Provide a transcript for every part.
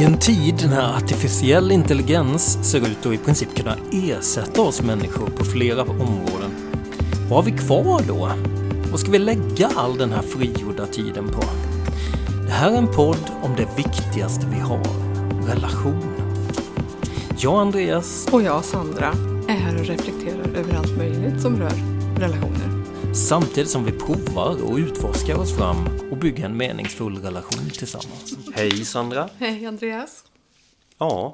I en tid när artificiell intelligens ser ut att i princip kunna ersätta oss människor på flera områden. Vad har vi kvar då? Vad ska vi lägga all den här frigjorda tiden på? Det här är en podd om det viktigaste vi har, relationer. Jag Andreas Och jag, Sandra, är här och reflekterar över allt möjligt som rör relationer. Samtidigt som vi provar och utforskar oss fram och bygger en meningsfull relation tillsammans. Hej Sandra! Hej Andreas! Ja,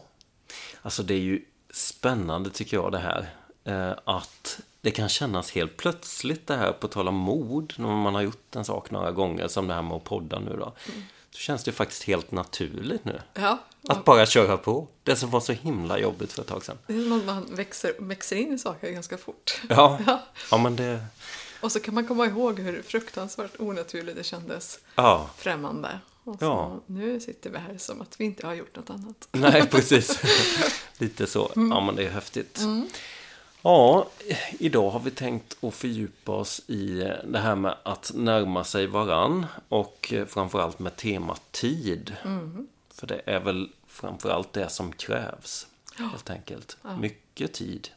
alltså det är ju spännande tycker jag det här. Eh, att det kan kännas helt plötsligt det här, på tal om mod, när man har gjort en sak några gånger, som det här med att podda nu då. Så känns det faktiskt helt naturligt nu. Ja, Att bara köra på. Det som var så himla jobbigt för ett tag sedan. det är som att man växer, växer in i saker ganska fort. Ja, Ja. ja men det... Och så kan man komma ihåg hur fruktansvärt onaturligt det kändes Ja, främmande. Och så Ja. nu sitter vi här som att vi inte har gjort något annat. nej precis. Lite så. Ja, men det är häftigt. Ja, idag har vi tänkt att fördjupa oss i det här med att närma sig varann och framförallt med temat tid. För det är väl framförallt det som krävs, helt enkelt. Mycket tid.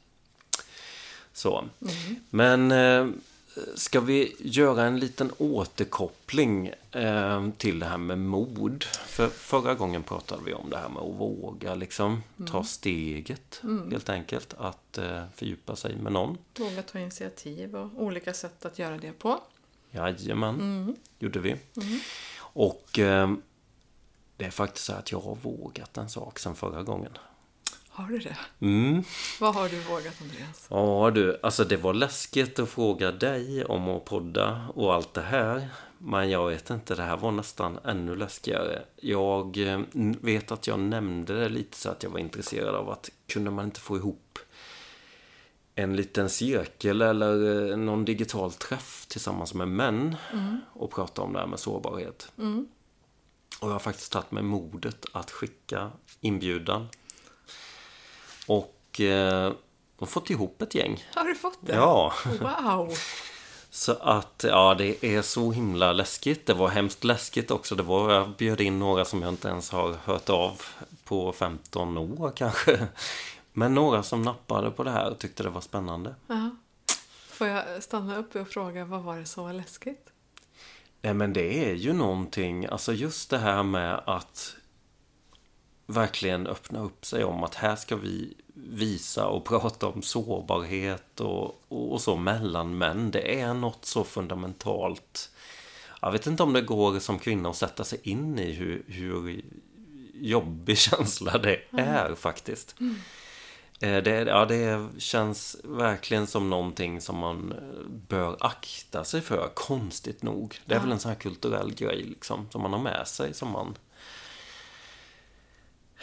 Så. Men eh, ska vi göra en liten återkoppling eh, till det här med mod? För förra gången pratade vi om det här med att våga liksom ta steget, helt enkelt. Att eh, fördjupa sig med någon. Våga ta initiativ och olika sätt att göra det på. Jajamän, gjorde vi. Och eh, det är faktiskt så att jag har vågat en sak sen förra gången. Har du det? Mm. Vad har du vågat Andreas? Ja du, alltså det var läskigt att fråga dig om att podda och allt det här. Men jag vet inte, det här var nästan ännu läskigare. Jag eh, vet att jag nämnde det lite så att jag var intresserad av att kunde man inte få ihop en liten cirkel eller eh, någon digital träff tillsammans med män och prata om det här med sårbarhet. Och jag har faktiskt tagit mig modet att skicka inbjudan. Och eh, de har fått ihop ett gäng. Har du fått det? Ja, Wow! så att ja, det är så himla läskigt. Det var hemskt läskigt också. Det var, jag bjöd in några som jag inte ens har hört av på 15 år kanske. Men några som nappade på det här och tyckte det var spännande. Ja. Får jag stanna upp och fråga vad var det som var läskigt? Nej men det är ju någonting, alltså just det här med att verkligen öppna upp sig om att här ska vi visa och prata om sårbarhet och, och så mellan män. Det är något så fundamentalt. Jag vet inte om det går som kvinna att sätta sig in i hur, hur jobbig känsla det är faktiskt. Eh, Det, ja, det känns verkligen som någonting som man eh, bör akta sig för, konstigt nog. Det är väl en sån här kulturell grej liksom, som man har med sig som man...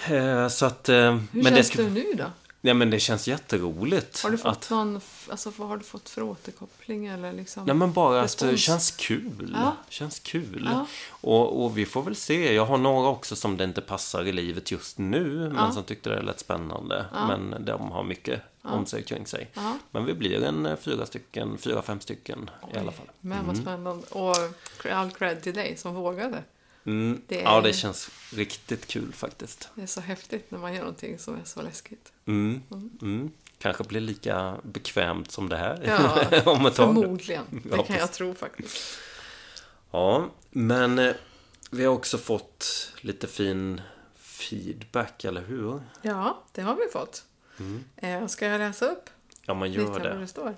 Eh, Så att... eh, Hur men det känns ska- det nu då? Nej men det känns jätteroligt. Har du fått att, någon, alltså vad har du fått för återkoppling eller liksom? Nej men bara att det respons? känns kul. Ja. Känns kul. Ja. Och, och vi får väl se. Jag har några också som det inte passar i livet just nu. Men Ja. som tyckte det lät spännande. Men de har mycket om sig kring sig. Men vi blir en eh, fyra stycken, fyra, fem stycken i alla fall. Men vad spännande. Och all cred till dig som vågade. Mm. Det är- Ja, det känns riktigt kul faktiskt. Det är så häftigt när man gör någonting som är så läskigt. Mm. Mm. Kanske blir lika bekvämt som det här. Ja, om ett tag. Förmodligen. Det Ja, kan jag tro faktiskt. Ja, men eh, vi har också fått lite fin feedback, eller hur? Ja, det har vi fått. Eh, ska jag läsa upp? Ja, man Lite gör vad det. det står.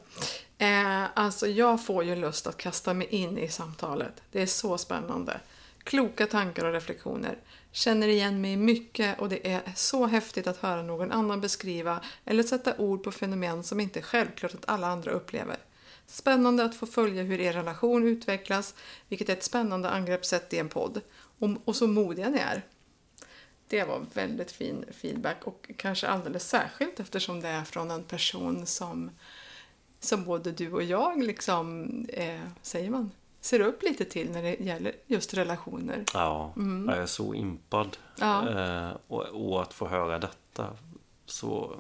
Eh, alltså, jag får ju lust att kasta mig in i samtalet. Det är så spännande. Kloka tankar och reflektioner. Känner igen mig i mycket och det är så häftigt att höra någon annan beskriva eller sätta ord på fenomen som inte är självklart att alla andra upplever. Spännande att få följa hur er relation utvecklas, vilket är ett spännande angreppssätt i en podd. Och, och så modiga ni är. Det var väldigt fin feedback och kanske alldeles särskilt eftersom det är från en person som, som både du och jag liksom, eh, säger man, ser upp lite till när det gäller just relationer. Ja, jag är så impad. Ja. Eh, och, och att få höra detta så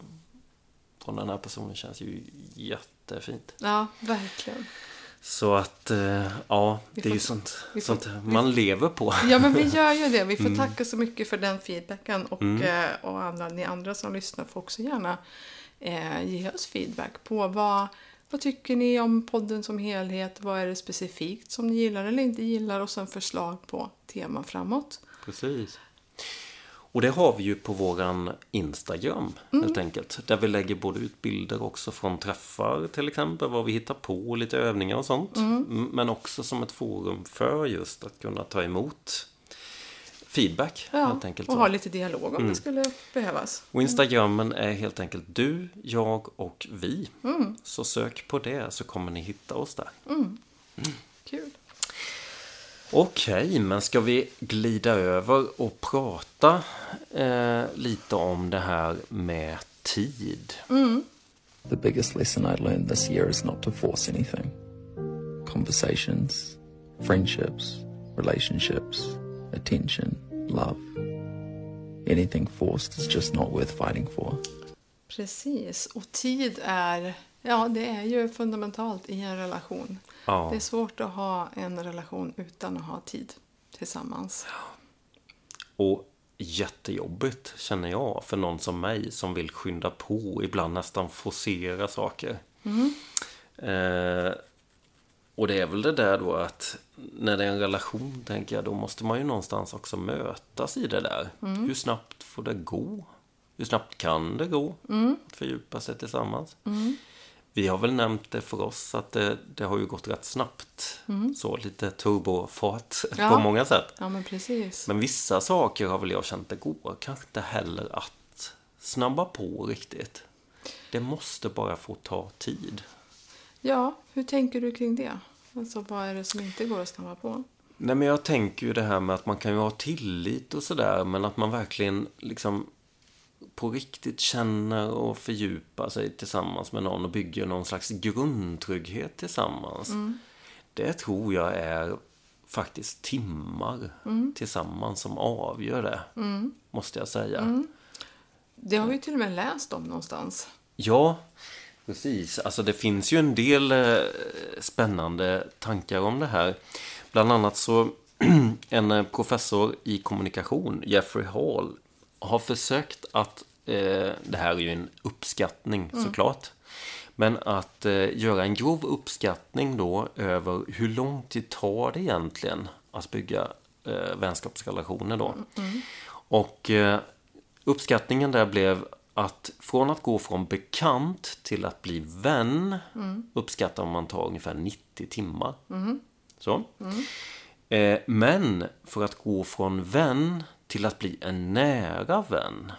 från den här personen känns ju jättefint. Ja, verkligen. Så att, eh, ja, det är ju sånt, sånt man lever på. Ja, men vi gör ju det. Vi får tacka så mycket för den feedbacken. Och, eh, och alla, ni andra som lyssnar får också gärna eh, ge oss feedback på vad, vad tycker ni om podden som helhet? Vad är det specifikt som ni gillar eller inte gillar? Och sen förslag på teman framåt. Precis. Och det har vi ju på våran Instagram helt enkelt. Där vi lägger både ut bilder också från träffar till exempel. Vad vi hittar på, lite övningar och sånt. M- Men också som ett forum för just att kunna ta emot feedback Ja, helt enkelt. och ha lite dialog om det skulle behövas. Och Instagrammen är helt enkelt du, jag och vi. Så sök på det så kommer ni hitta oss där. Kul. Okej, men ska vi glida över och prata eh, lite om det här med tid? The biggest lesson I learned this year is not to force anything. Conversations, friendships, relationships, attention, love. Anything forced is just not worth fighting for. Precis. Och tid är, ja, det är ju fundamentalt i en relation. Ja. Det är svårt att ha en relation utan att ha tid tillsammans. Och jättejobbigt känner jag för någon som mig som vill skynda på, ibland nästan forcera saker. Eh, och det är väl det där då att när det är en relation, tänker jag, då måste man ju någonstans också mötas i det där. Hur snabbt får det gå? Hur snabbt kan det gå att fördjupa sig tillsammans? Vi har väl nämnt det för oss att det, det har ju gått rätt snabbt. Så lite turbofart Ja. på många sätt. Ja, men precis. Men vissa saker har väl jag känt det går kanske inte heller att snabba på riktigt. Det måste bara få ta tid. Ja, hur tänker du kring det? Alltså, vad är det som inte går att snabba på? Nej men jag tänker ju det här med att man kan ju ha tillit och sådär men att man verkligen liksom på riktigt känner och fördjupar sig tillsammans med någon och bygger någon slags grundtrygghet tillsammans. Det tror jag är faktiskt timmar tillsammans som avgör det. Måste jag säga. Det har vi till och med läst om någonstans. Ja, precis. Alltså det finns ju en del eh, spännande tankar om det här. Bland annat så en eh, professor i kommunikation, Jeffrey Hall, har försökt att, eh, det här är ju en uppskattning såklart, men att eh, göra en grov uppskattning då över hur lång tid tar det egentligen att bygga eh, vänskapsrelationer då. Och eh, uppskattningen där blev att från att gå från bekant till att bli vän uppskattar man tar ungefär 90 timmar. Så. Eh, men för att gå från vän till att bli en nära vän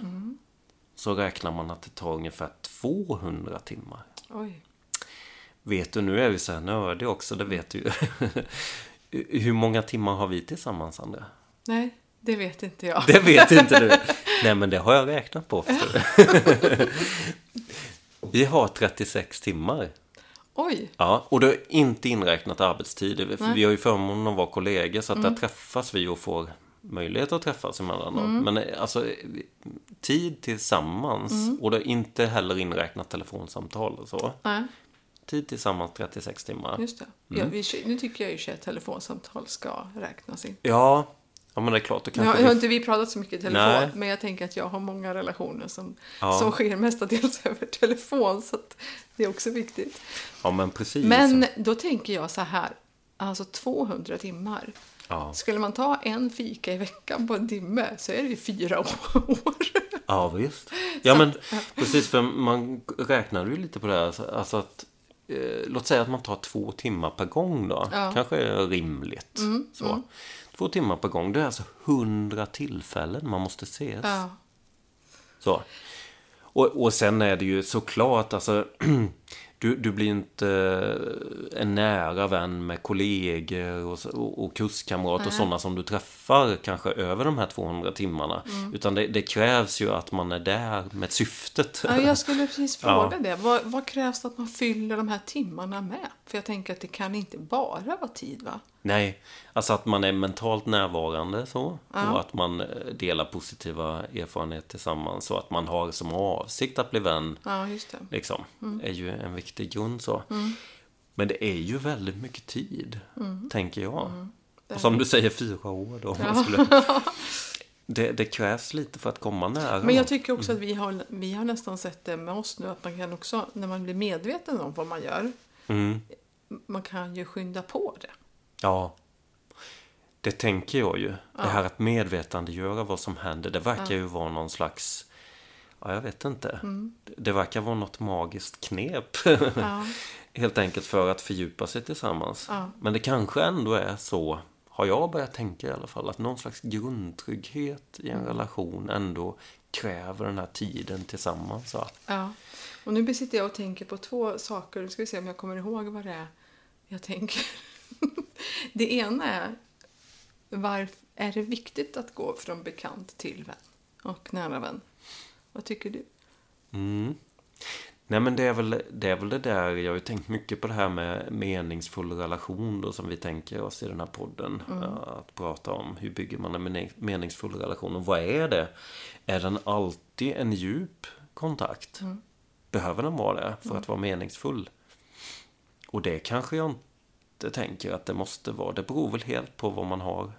så räknar man att det tar ungefär 200 timmar. Oj. Vet du, nu är vi så här nördiga också, det vet du ju. Hur många timmar har vi tillsammans, Sandra? Nej, det vet inte jag. Det vet inte du. Nej, men det har jag räknat på. Vi har 36 timmar. Oj. Ja, och det är inte inräknat arbetstid. För vi har ju förmånen att vara kollegor så att Mm. där träffas vi och får möjlighet att träffas emellanåt. Mm. Men eh, alltså tid tillsammans Mm. och det är inte heller inräknat telefonsamtal och så. Nej, Tid tillsammans 36 timmar. just det. Mm. Ja, vi, nu tycker jag ju att telefonsamtal ska räknas in. Ja, ja men det är klart. Då har, kanske har vi... inte vi pratat så mycket i telefon, Nej. men jag tänker att jag har många relationer som, Ja. som sker mestadels över telefon, så att det är också viktigt. Ja, men precis. Men då tänker jag så här, alltså 200 timmar. Ja. Skulle man ta en fika i veckan på en timme så är det ju fyra år. Ja, visst. Ja, men precis. För man räknar ju lite på det här. alltså- Alltså att, eh, låt säga att man tar två timmar per gång då. Ja. Mm, Kanske är rimligt. så. Två timmar per gång. Det är alltså hundra tillfällen man måste ses. Ja. Så. Och, och sen är det ju såklart, alltså, du, du blir inte eh, en nära vän med kollegor och, och, och kurskamrater och sådana som du träffar kanske över de här 200 timmarna. Mm. Utan det, det krävs ju att man är där med syftet. Ja, jag skulle precis fråga Ja. det. Vad, vad krävs att man fyller de här timmarna med? För jag tänker att det kan inte bara vara tid, va? Nej, alltså att man är mentalt närvarande så. Ja. Och att man eh, delar positiva erfarenheter tillsammans. Och att man har som avsikt att bli vän. Ja, just det. Liksom, är ju en viktig grund så. Men det är ju väldigt mycket tid, Mm. tänker jag. Och som du säger, fyra år då. Man skulle... det, det krävs lite för att komma nära. Men jag tycker också att vi har, vi har nästan sett det med oss nu att man kan också, när man blir medveten om vad man gör, Mm. man kan ju skynda på det. Ja. Det tänker jag ju. Det här att medvetandegöra vad som händer. Det verkar ju vara någon slags... Ja, jag vet inte. Mm. Det verkar vara något magiskt knep. Ja. Helt enkelt för att fördjupa sig tillsammans. Ja. Men det kanske ändå är så, har jag börjat tänka i alla fall, att någon slags grundtrygghet i en relation ändå kräver den här tiden tillsammans. Va? Ja. Och nu sitter jag och tänker på två saker. Nu ska vi se om jag kommer ihåg vad det är jag tänker. det ena är, varför är det viktigt att gå från bekant till vän och nära vän? Vad tycker du? Mm. Nej men det är, väl, det är väl det där, jag har ju tänkt mycket på det här med meningsfull relation då som vi tänker oss i den här podden. Att prata om hur bygger man en mening- meningsfull relation och vad är det? Är den alltid en djup kontakt? Behöver den vara det för att vara meningsfull? Och det kanske jag inte tänker att det måste vara. Det beror väl helt på vad man har.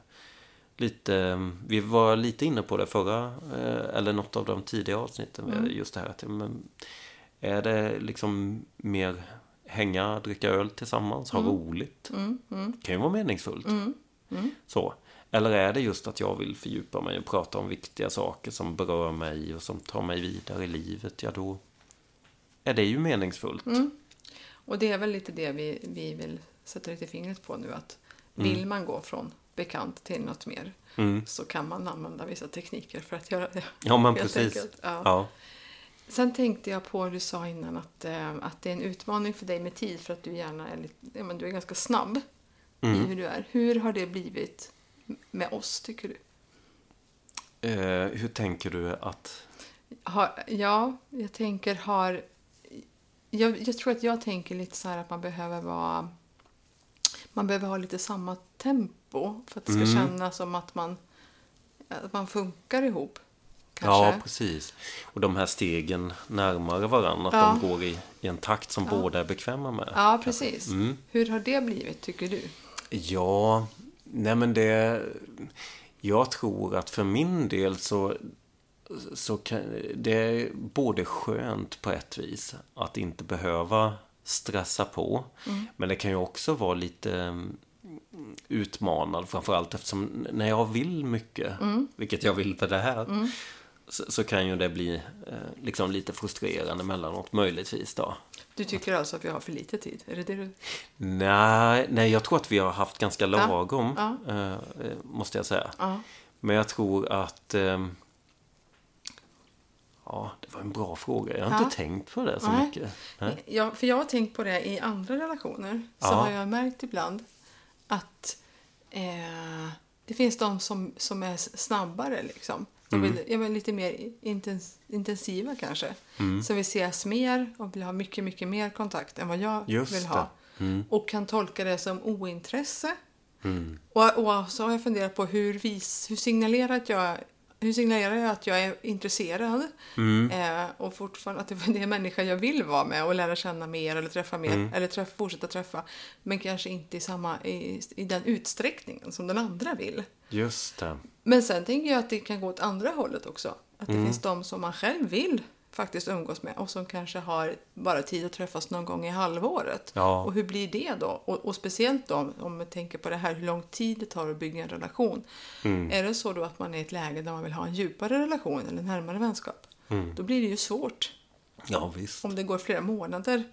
Lite, vi var lite inne på det förra, eh, eller något av de tidiga avsnitten. Just det här att men, är det liksom mer hänga, dricka öl tillsammans, ha roligt? kan ju vara meningsfullt. Så. Eller är det just att jag vill fördjupa mig och prata om viktiga saker som berör mig och som tar mig vidare i livet? Ja, då är det ju meningsfullt. Och det är väl lite det vi, vi vill sätta lite fingret på nu. Att vill man gå från bekant till något mer så kan man använda vissa tekniker för att göra det. Ja, men precis. Ja. Ja. Sen tänkte jag på, du sa innan att, eh, att det är en utmaning för dig med tid för att du gärna är, lite, ja, men du är ganska snabb i hur du är. Hur har det blivit med oss, tycker du? Eh, hur tänker du att... Har, ja, jag tänker har... Jag, jag tror att jag tänker lite så här att man behöver vara... Man behöver ha lite samma tempo för att det ska kännas som att man, att man funkar ihop. Kanske. Ja, precis. Och de här stegen närmare varandra, att Ja. de går i, i en takt som båda är bekväma med. Ja, precis. Mm. Hur har det blivit, tycker du? Ja, nej men det... Jag tror att för min del så, så kan, det är både skönt på ett vis att inte behöva stressa på. Men det kan ju också vara lite mm, utmanad framförallt eftersom när jag vill mycket, vilket jag vill för det här, så, så kan ju det bli eh, liksom lite frustrerande mellanåt möjligtvis då. Du tycker alltså att vi har för lite tid? Är det det du... Nej, nej, jag tror att vi har haft ganska lagom, ja. eh, eh, måste jag säga. Ja. Men jag tror att... ehm, ja, det var en bra fråga. Jag har Ja. inte tänkt på det så Nej. mycket. Nej. Ja, för jag har tänkt på det i andra relationer. Så Ja. har jag märkt ibland att eh, det finns de som, som är snabbare. Liksom. Mm. vill, ja, men lite mer intens, intensiva kanske. Som vill ses mer och vill ha mycket, mycket mer kontakt än vad jag Just vill ha. Mm. Och kan tolka det som ointresse. Och, och så har jag funderat på hur, vis, hur, signalerar jag, hur signalerar jag att jag är intresserad? Eh, och fortfarande att det är en människa jag vill vara med och lära känna mer eller träffa mer. Eller träffa, fortsätta träffa. Men kanske inte i, samma, i, i den utsträckningen som den andra vill. Just det. Men sen tänker jag att det kan gå åt andra hållet också. Att det finns de som man själv vill faktiskt umgås med och som kanske har bara tid att träffas någon gång i halvåret. Ja. Och hur blir det då? Och, och speciellt då om- man tänker på det här hur lång tid det tar att bygga en relation. Är det så då att man är i ett läge där man vill ha en djupare relation eller närmare vänskap? Då blir det ju svårt. Ja, visst. Om det går flera månader,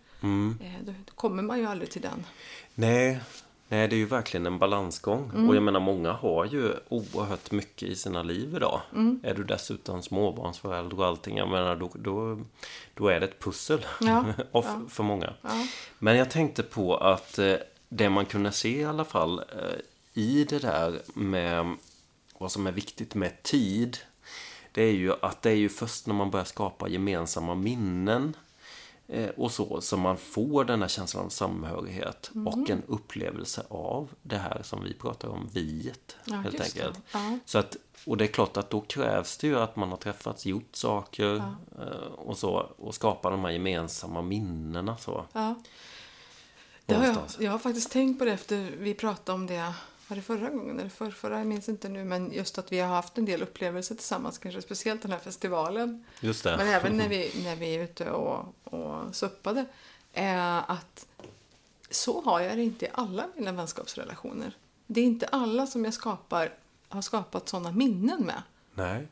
eh, då, då kommer man ju aldrig till den. Nej, nej, det är ju verkligen en balansgång. Mm. Och jag menar, många har ju oerhört mycket i sina liv idag. Mm. Är du dessutom småbarnsförälder och allting, jag menar, då, då, då är det ett pussel. Ja, ja. för många. Ja. Men jag tänkte på att eh, det man kunde se i alla fall eh, i det där med vad som är viktigt med tid. Det är ju att det är ju först när man börjar skapa gemensamma minnen och så som man får den här känslan av samhörighet Mm. och en upplevelse av det här som vi pratar om, viet. Ja, helt enkelt. Ja. Så att, och det är klart att då krävs det ju att man har träffats, gjort saker eh, och så och skapa de här gemensamma minnena. Så. Ja. Det har jag, jag har faktiskt tänkt på det efter vi pratade om det, var det förra gången eller för, förra, jag minns inte nu, men just att vi har haft en del upplevelser tillsammans, kanske speciellt den här festivalen. Just det. Men även när vi, när vi är ute och, och suppade. Eh, att så har jag det inte i alla mina vänskapsrelationer. Det är inte alla som jag skapar, har skapat sådana minnen med. Nej.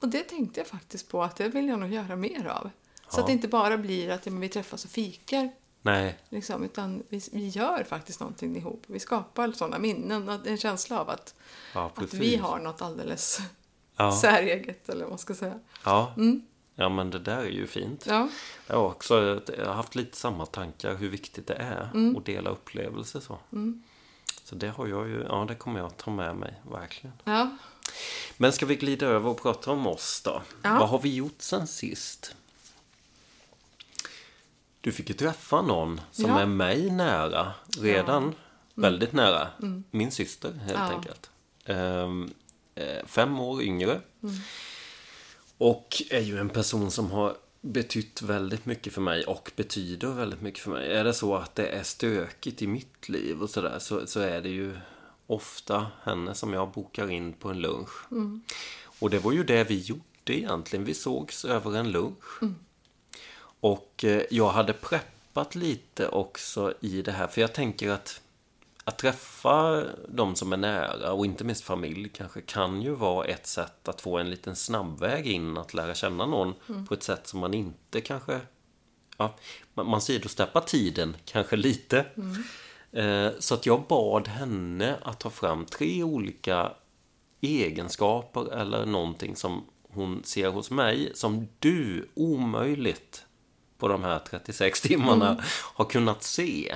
Och det tänkte jag faktiskt på att det vill jag nog göra mer av. Så Ja. att det inte bara blir att ja, vi träffas och fikar Nej. Liksom, utan vi, vi gör faktiskt någonting ihop. Vi skapar sådana minnen. och En känsla av att, Ja, att vi har något alldeles Ja. säreget, eller vad man ska säga. Ja. ja, men det där är ju fint. Ja, Jag har också jag har haft lite samma tankar hur viktigt det är Mm. att dela upplevelser så. Så det har jag ju, ja det kommer jag att ta med mig, verkligen. ja. Men ska vi glida över och prata om oss då? Ja. Vad har vi gjort sen sist? Du fick ju träffa någon som Ja. är mig nära redan. Väldigt nära. Mm. Min syster helt Ja. enkelt. Eh, fem år yngre. Mm. Och är ju en person som har betytt väldigt mycket för mig och betyder väldigt mycket för mig. Är det så att det är stökigt i mitt liv och sådär så, så är det ju ofta henne som jag bokar in på en lunch. Och det var ju det vi gjorde egentligen. Vi sågs över en lunch. Och eh, jag hade preppat lite också i det här. För jag tänker att att träffa de som är nära och inte minst familj kanske kan ju vara ett sätt att få en liten snabbväg in att lära känna någon på ett sätt som man inte kanske ja, man, man sidosteppar tiden kanske lite. Eh, så att jag bad henne att ta fram tre olika egenskaper eller någonting som hon ser hos mig som du omöjligt på de här 36 timmarna har kunnat se.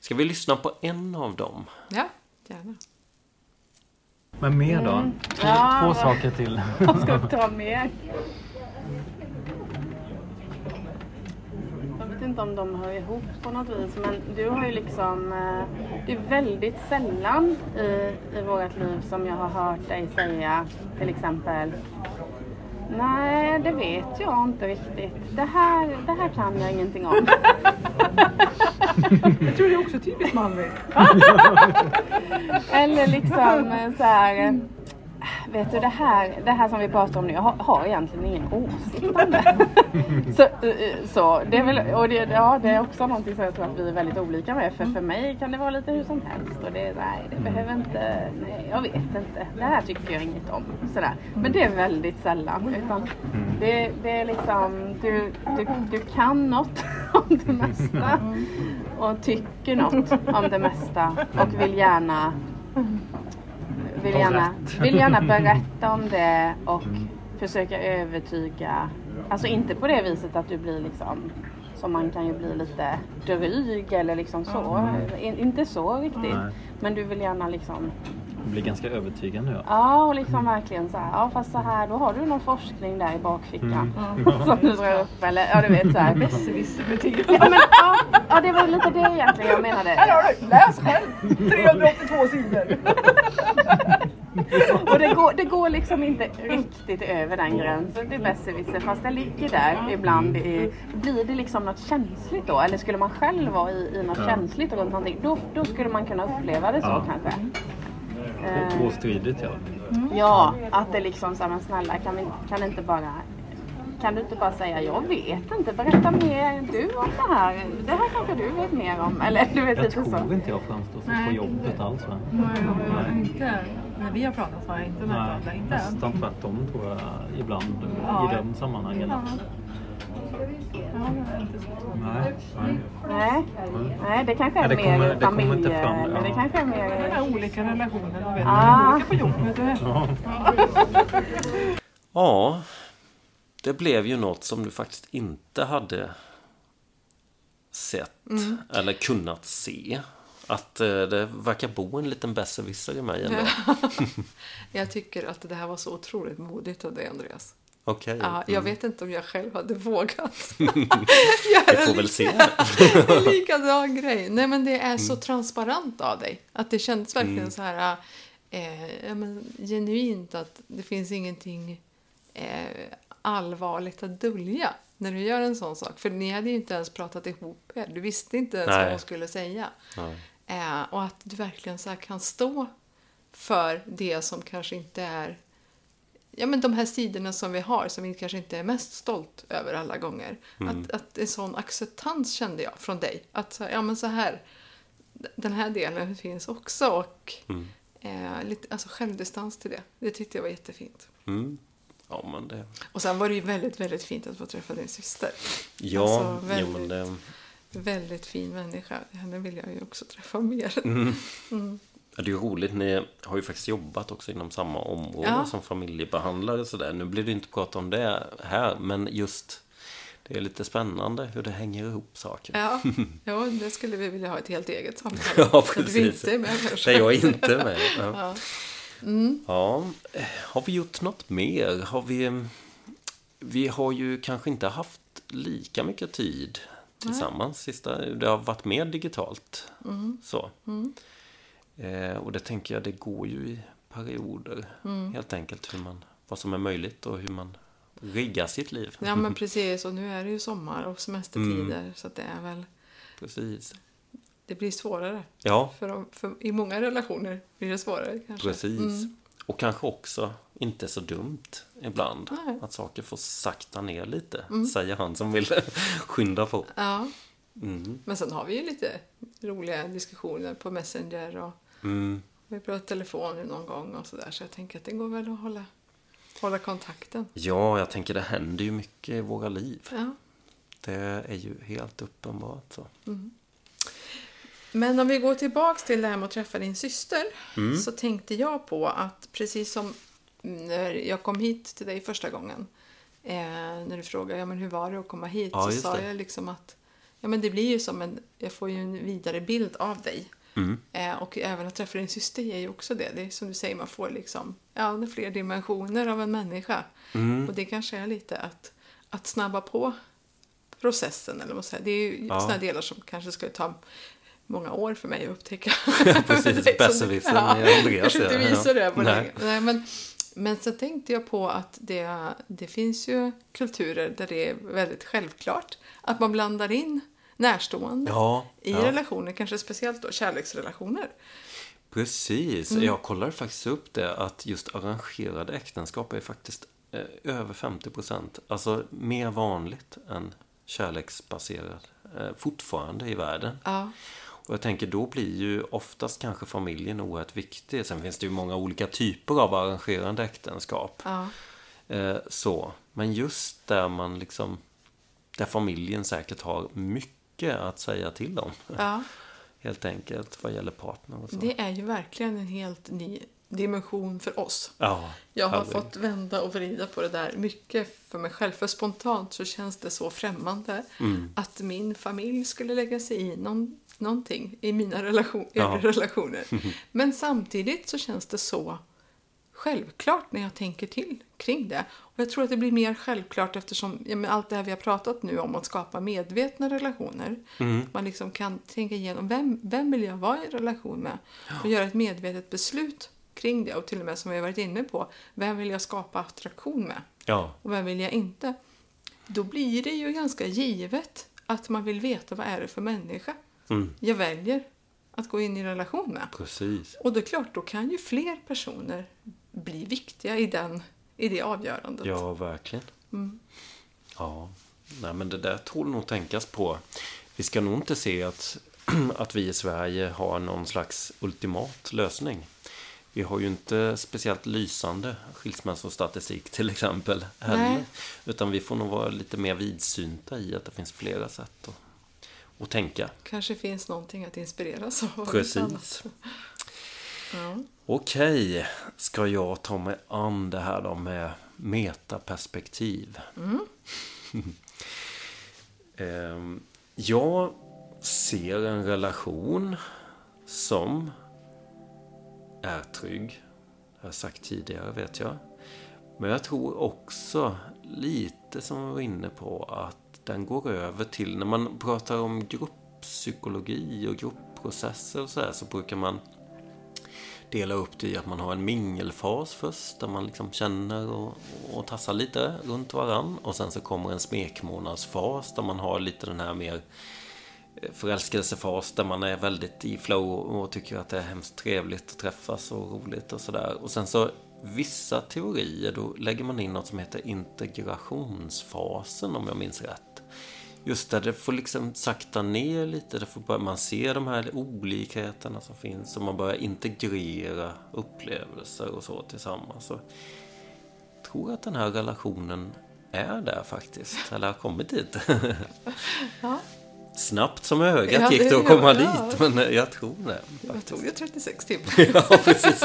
Ska vi lyssna på en av dem? ja gärna. Men mer då? Två, Ja, två saker till. Vad ska vi ta mer? Jag vet inte om de hör ihop på något vis men du har ju liksom eh, Det är väldigt sällan i, i vårt liv som jag har hört dig säga till exempel Nej, det vet jag inte riktigt. Det här, det här kan jag ingenting om. Jag tror det är också typiskt manligt. Eller liksom så här. Eh, Vet du det här, det här som vi pratar om nu, jag har, har egentligen ingen åsikt om det. så, eh, så det är väl, och det, ja, det är också någonting som jag tror att vi är väldigt olika med. För för mig kan det vara lite hur som helst. Och det nej, det behöver inte, nej jag vet inte. Det här tycker jag inget om. Sådär. Men det är väldigt sällan. Utan det, det är liksom, du, du, du kan något om det mesta. Och tycker något om det mesta. Och vill gärna vill gärna, vill gärna berätta om det och försöka övertyga. Alltså inte på det viset att du blir liksom som man kan ju bli lite dryg eller liksom så. In, inte så riktigt. Nej. Men du vill gärna liksom blir ganska övertygande. Ja. Ja, och liksom verkligen så här. Ja, fast så här, då har du någon forskning där i bakfickan. Mm. Som du drar upp eller ja, du vet så här. Besserwisser-betyg. Ja, men, ja, ja, det var lite det egentligen jag menade. har du! Läs själv! 382 sidor! Och det går, det går liksom inte riktigt över den gränsen till besserwisser fast det ligger där ibland. I, blir det liksom något känsligt då? Eller skulle man själv vara i, i något Ja. känsligt runt någonting då, då skulle man kunna uppleva det så Ja. kanske. Och Tvåstridigt ja. Ja, att det liksom så här, men snälla kan, vi, kan inte bara kan du inte bara säga jag vet inte, berätta mer du om det här. Det här kanske du vet mer om. Eller du vet Jag lite så. tror inte jag framstår så på jobbet alls. Va? Nej, inte. När vi har pratat har jag inte märkt av det. Inte nästan tvärtom tror jag ibland Ja. i de sammanhangen. Ja. Nej, nej. Nej, nej det kanske är Ja, det mer kommer- det kommer inte fram, eller det ja. kanske är Det är mer... olika relationer. De vet Ah. olika på jobbet. Det Ja. Ja, det blev ju något som du faktiskt inte hade sett eller kunnat se. Att eh, det verkar bo en liten besserwisser i mig ändå. Jag tycker att det här var så otroligt modigt av dig, Andreas. Okej. Ja, jag vet inte om jag själv hade vågat Vi får väl se. en likadan grej. Nej, men det är så transparent av dig. Att det kändes verkligen så här eh, men, genuint att det finns ingenting eh, allvarligt att dölja när du gör en sån sak. För ni hade ju inte ens pratat ihop er. Du visste inte ens Nej. vad hon skulle säga. Eh, och att du verkligen så kan stå för det som kanske inte är Ja, men de här sidorna som vi har, som vi kanske inte är mest stolt över alla gånger. Att, att en sån acceptans kände jag från dig. Att ja men så här, den här delen finns också. Och eh, lite, alltså självdistans till det. Det tyckte jag var jättefint. Mm. Ja, men det... Och sen var det ju väldigt, väldigt fint att få träffa din syster. Ja, Alltså, jo, väldigt- men det... Väldigt fin människa. Henne vill jag ju också träffa mer. Ja, Det är ju roligt, ni har ju faktiskt jobbat också inom samma område Ja. som familjebehandlare sådär. Nu blir det inte prata om det här, men just det är lite spännande hur det hänger ihop saker. Ja, ja, det skulle vi vilja ha ett helt eget samtal. Ja, precis. Där jag är inte med. Ja. Ja. Mm. ja, har vi gjort något mer? Har vi... Vi har ju kanske inte haft lika mycket tid tillsammans. Sista, det har varit mer digitalt. Mm. Så. Eh, och det tänker jag, det går ju i perioder. Mm. Helt enkelt hur man, vad som är möjligt och hur man riggar sitt liv. Ja, men precis. Och nu är det ju sommar och semestertider. Mm. Så det är väl... Precis. Det blir svårare. Ja, För, de- för I många relationer blir det svårare kanske. precis. Mm. Och kanske också inte så dumt ibland. Nej. Mm. Att saker får sakta ner lite. Säger han som vill skynda på. Ja. Mm. Men sen har vi ju lite roliga diskussioner på Messenger och Mm. vi har pratat telefon någon gång och sådär. Så jag tänker att det går väl att hålla, hålla kontakten. Ja, jag tänker det händer ju mycket i våra liv. Ja. Det är ju helt uppenbart så. Men om vi går tillbaks till det här med att träffa din syster. Mm. Så tänkte jag på att precis som när jag kom hit till dig första gången. Eh, när du frågade ja, men hur var det att komma hit. Ja, så sa det. jag liksom att ja, men det blir ju som en, jag får ju en vidare bild av dig. Mm. Eh, och även att träffa din syster ger ju också det. Det är som du säger, man får liksom ja, fler dimensioner av en människa. Mm. Och det kanske är lite att, att snabba på processen. Eller vad säger. Det är ju Ja. sådana delar som kanske skulle ta många år för mig att upptäcka. Precis, Det är som- besserwissern i Andreas, kanske inte ja. visar det på. Nej, men, men så tänkte jag på att det, det finns ju kulturer där det är väldigt självklart att man blandar in närstående Ja, i ja. relationer, kanske speciellt då kärleksrelationer. Precis, Mm. jag kollar faktiskt upp det att just arrangerade äktenskap är faktiskt eh, över 50 procent. Alltså mer vanligt än kärleksbaserad eh, fortfarande i världen. Ja, Och jag tänker då blir ju oftast kanske familjen oerhört viktig. Sen finns det ju många olika typer av arrangerande äktenskap. ja, Eh, så. Men just där man liksom där familjen säkert har mycket att säga till om. ja. Helt enkelt vad gäller partner och så. Det är ju verkligen en helt ny dimension för oss. Ja, Jag har herregud. fått vända och vrida på det där mycket för mig själv. För spontant så känns det så främmande Mm. att min familj skulle lägga sig i någon, någonting i mina relation, Ja. relationer. Men samtidigt så känns det så självklart när jag tänker till kring det. Och jag tror att det blir mer självklart eftersom ja, allt det här vi har pratat nu om att skapa medvetna relationer. Mm. Man liksom kan tänka igenom vem, vem vill jag vara i relation med? Och göra ett medvetet beslut kring det. Och till och med som vi har varit inne på, vem vill jag skapa attraktion med? Ja, Och vem vill jag inte? Då blir det ju ganska givet att man vill veta vad är det för människa mm, jag väljer att gå in i relation med. precis. Och det är klart, då kan ju fler personer bli viktiga i, den, i det avgörandet. Ja, verkligen. Mm. Ja, nej men det där tål nog tänkas på. Vi ska nog inte se att, att vi i Sverige har någon slags ultimat lösning. Vi har ju inte speciellt lysande skilsmässostatistik till exempel. Heller. Nej. Utan vi får nog vara lite mer vidsynta i att det finns flera sätt att, att tänka. Kanske finns någonting att inspireras av. Precis. Ja. Okej, ska jag ta mig an det här då med metaperspektiv? Ehm, jag ser en relation som är trygg. Det har jag sagt tidigare, vet jag. Men jag tror också, lite som vi var inne på, att den går över till... När man pratar om grupppsykologi och gruppprocesser och så här, så brukar man dela upp det i att man har en mingelfas först där man liksom känner och, och tassar lite runt varann. Och sen så kommer en smekmånadsfas där man har lite den här mer eh, förälskelsefas där man är väldigt i flow och tycker att det är hemskt trevligt att träffas och roligt och sådär. Och sen så vissa teorier då lägger man in något som heter integrationsfasen om jag minns rätt. Just där det får liksom sakta ner lite, det får man ser de här olikheterna som finns och man börjar integrera upplevelser och så tillsammans. Så jag tror att den här relationen är där faktiskt, eller har kommit dit. Ja. Snabbt som ögat Ja, gick det att komma jag. dit, men jag tror det. Det tog ju 36 timmar. Ja, precis.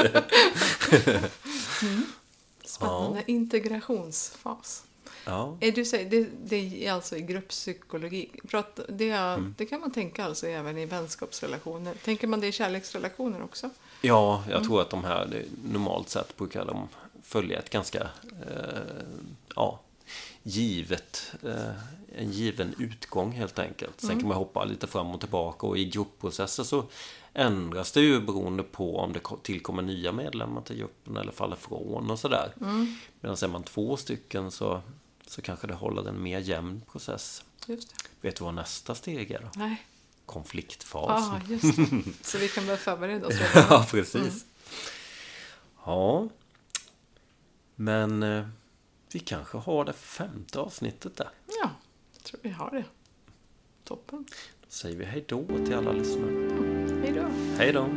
Spännande integrationsfas. Ja. Är du säger, det, det är alltså i grupppsykologi. Prat, det, Mm. det kan man tänka alltså även i vänskapsrelationer. Tänker man det i kärleksrelationer också? Ja, jag tror att de här, normalt sett brukar de följa ett ganska, eh, ja, givet, eh, en given utgång helt enkelt. Sen kan man hoppa lite fram och tillbaka och i gruppprocesser så ändras det ju beroende på om det ko- tillkommer nya medlemmar till gruppen eller faller från och sådär. Medan är man två stycken så, så kanske det håller en mer jämn process. Vet du vad nästa steg är då? Nej. Konfliktfasen. Ah, just det. Så vi kan börja förbereda oss ja, precis. Mm. Ja. Men eh, vi kanske har det femte avsnittet där. Ja, jag tror vi har det. Toppen. Då säger vi hej då till alla lyssnare. Mm. Hej då. Hej då.